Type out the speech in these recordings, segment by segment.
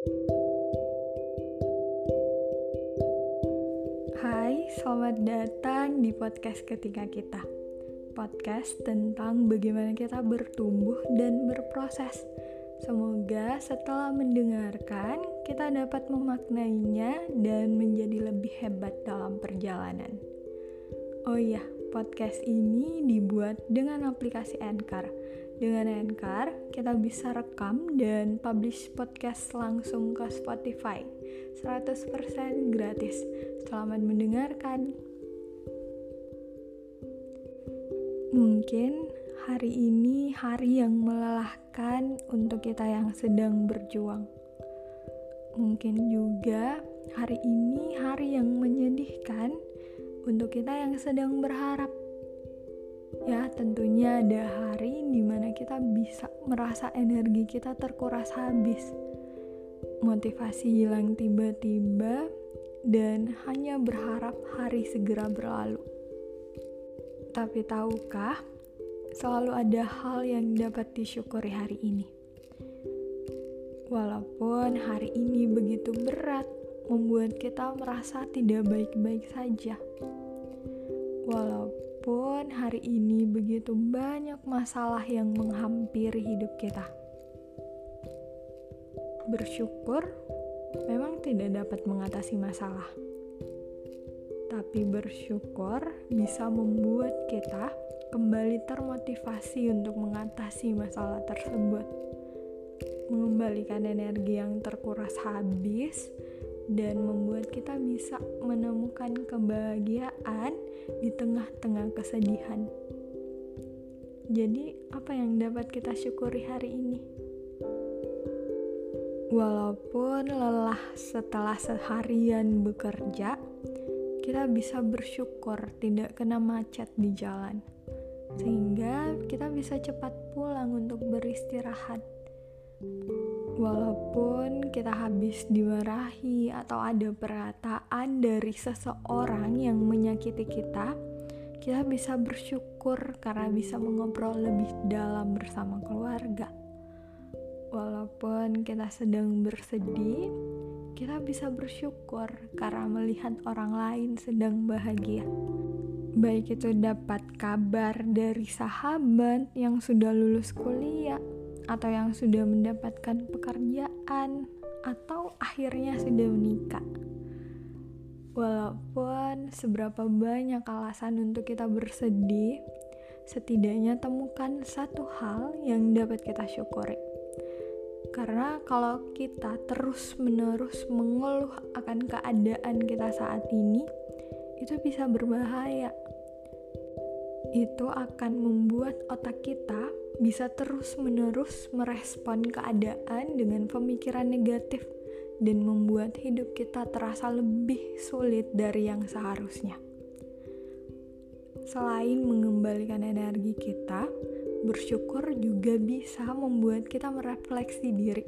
Hai, selamat datang di podcast ketiga kita. Podcast tentang bagaimana kita bertumbuh dan berproses. Semoga setelah mendengarkan, kita dapat memaknainya dan menjadi lebih hebat dalam perjalanan. Oh iya, podcast ini dibuat dengan aplikasi Anchor. Dengan Anchor, kita bisa rekam dan publish podcast langsung ke Spotify. 100% gratis Selamat mendengarkan. Mungkin hari ini hari yang melelahkan untuk kita yang sedang berjuang. Mungkin juga hari ini hari yang menyedihkan untuk kita yang sedang berharap. Ya, tentunya ada hari di mana kita bisa merasa energi kita terkuras habis. Motivasi hilang tiba-tiba dan hanya berharap hari segera berlalu. Tapi tahukah, selalu ada hal yang dapat disyukuri hari ini. Walaupun hari ini begitu berat, membuat kita merasa tidak baik-baik saja. Walaupun hari ini begitu banyak masalah yang menghampiri hidup kita. Bersyukur memang tidak dapat mengatasi masalah, tapi bersyukur bisa membuat kita kembali termotivasi untuk mengatasi masalah tersebut, mengembalikan energi yang terkuras habis, dan membuat kita bisa menemukan kebahagiaan di tengah-tengah kesedihan. Jadi, apa yang dapat kita syukuri hari ini? Walaupun lelah setelah seharian bekerja, kita bisa bersyukur tidak kena macet di jalan, sehingga kita bisa cepat pulang untuk beristirahat. Walaupun kita habis dimarahi atau ada perkataan dari seseorang yang menyakiti kita, kita bisa bersyukur karena bisa mengobrol lebih dalam bersama keluarga Walaupun kita sedang bersedih, kita bisa bersyukur karena melihat orang lain sedang bahagia. Baik itu dapat kabar dari sahabat yang sudah lulus kuliah, atau yang sudah mendapatkan pekerjaan, atau akhirnya sudah menikah. Walaupun seberapa banyak alasan untuk kita bersedih, setidaknya temukan satu hal yang dapat kita syukuri karena kalau kita terus-menerus mengeluh akan keadaan kita saat ini, itu bisa berbahaya. Itu akan membuat otak kita bisa terus-menerus merespon keadaan dengan pemikiran negatif dan membuat hidup kita terasa lebih sulit dari yang seharusnya. Selain mengembalikan energi kita, bersyukur juga bisa membuat kita merefleksi diri.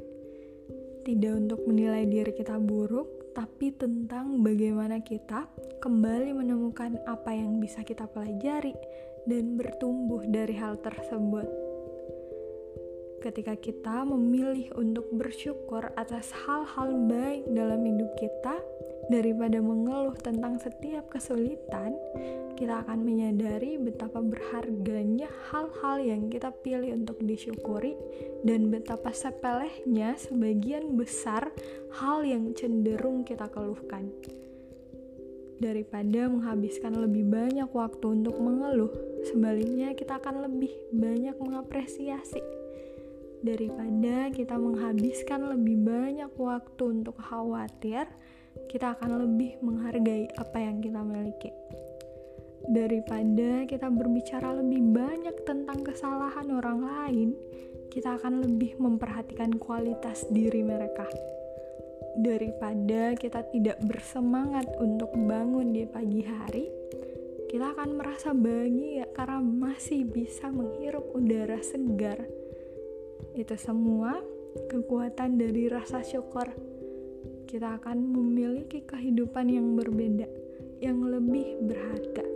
Tidak untuk menilai diri kita buruk, tapi tentang bagaimana kita kembali menemukan apa yang bisa kita pelajari dan bertumbuh dari hal tersebut. Ketika kita memilih untuk bersyukur atas hal-hal baik dalam hidup kita, daripada mengeluh tentang setiap kesulitan, kita akan menyadari betapa berharganya hal-hal yang kita pilih untuk disyukuri dan betapa sepelehnya sebagian besar hal yang cenderung kita keluhkan. Daripada menghabiskan lebih banyak waktu untuk mengeluh, sebaliknya kita akan lebih banyak mengapresiasi. Daripada kita menghabiskan lebih banyak waktu untuk khawatir, kita akan lebih menghargai apa yang kita miliki daripada kita berbicara lebih banyak tentang kesalahan orang lain, kita akan lebih memperhatikan kualitas diri mereka. Daripada kita tidak bersemangat untuk bangun di pagi hari, kita akan merasa bahagia karena masih bisa menghirup udara segar. Itu semua kekuatan dari rasa syukur. Kita akan memiliki kehidupan yang berbeda, yang lebih berharga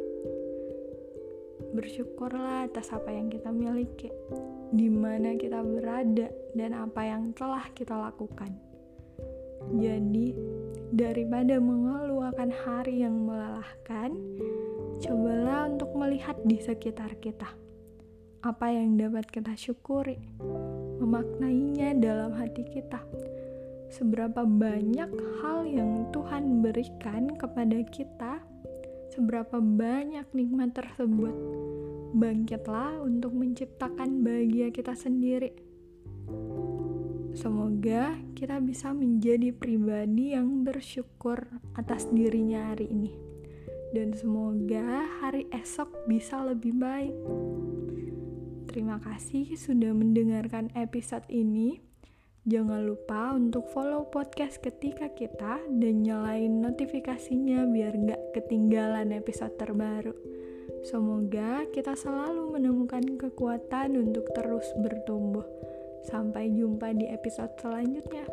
bersyukurlah atas apa yang kita miliki, di mana kita berada, dan apa yang telah kita lakukan. Jadi, daripada mengeluh akan hari yang melelahkan, cobalah untuk melihat di sekitar kita. Apa yang dapat kita syukuri, memaknainya dalam hati kita. Seberapa banyak hal yang Tuhan berikan kepada kita, seberapa banyak nikmat tersebut. Bangkitlah untuk menciptakan bahagia kita sendiri. Semoga kita bisa menjadi pribadi yang bersyukur atas dirinya hari ini, dan semoga hari esok bisa lebih baik. Terima kasih sudah mendengarkan episode ini. Jangan lupa untuk follow podcast ketika kita dan nyalain notifikasinya biar gak ketinggalan episode terbaru. Semoga kita selalu menemukan kekuatan untuk terus bertumbuh. Sampai jumpa di episode selanjutnya.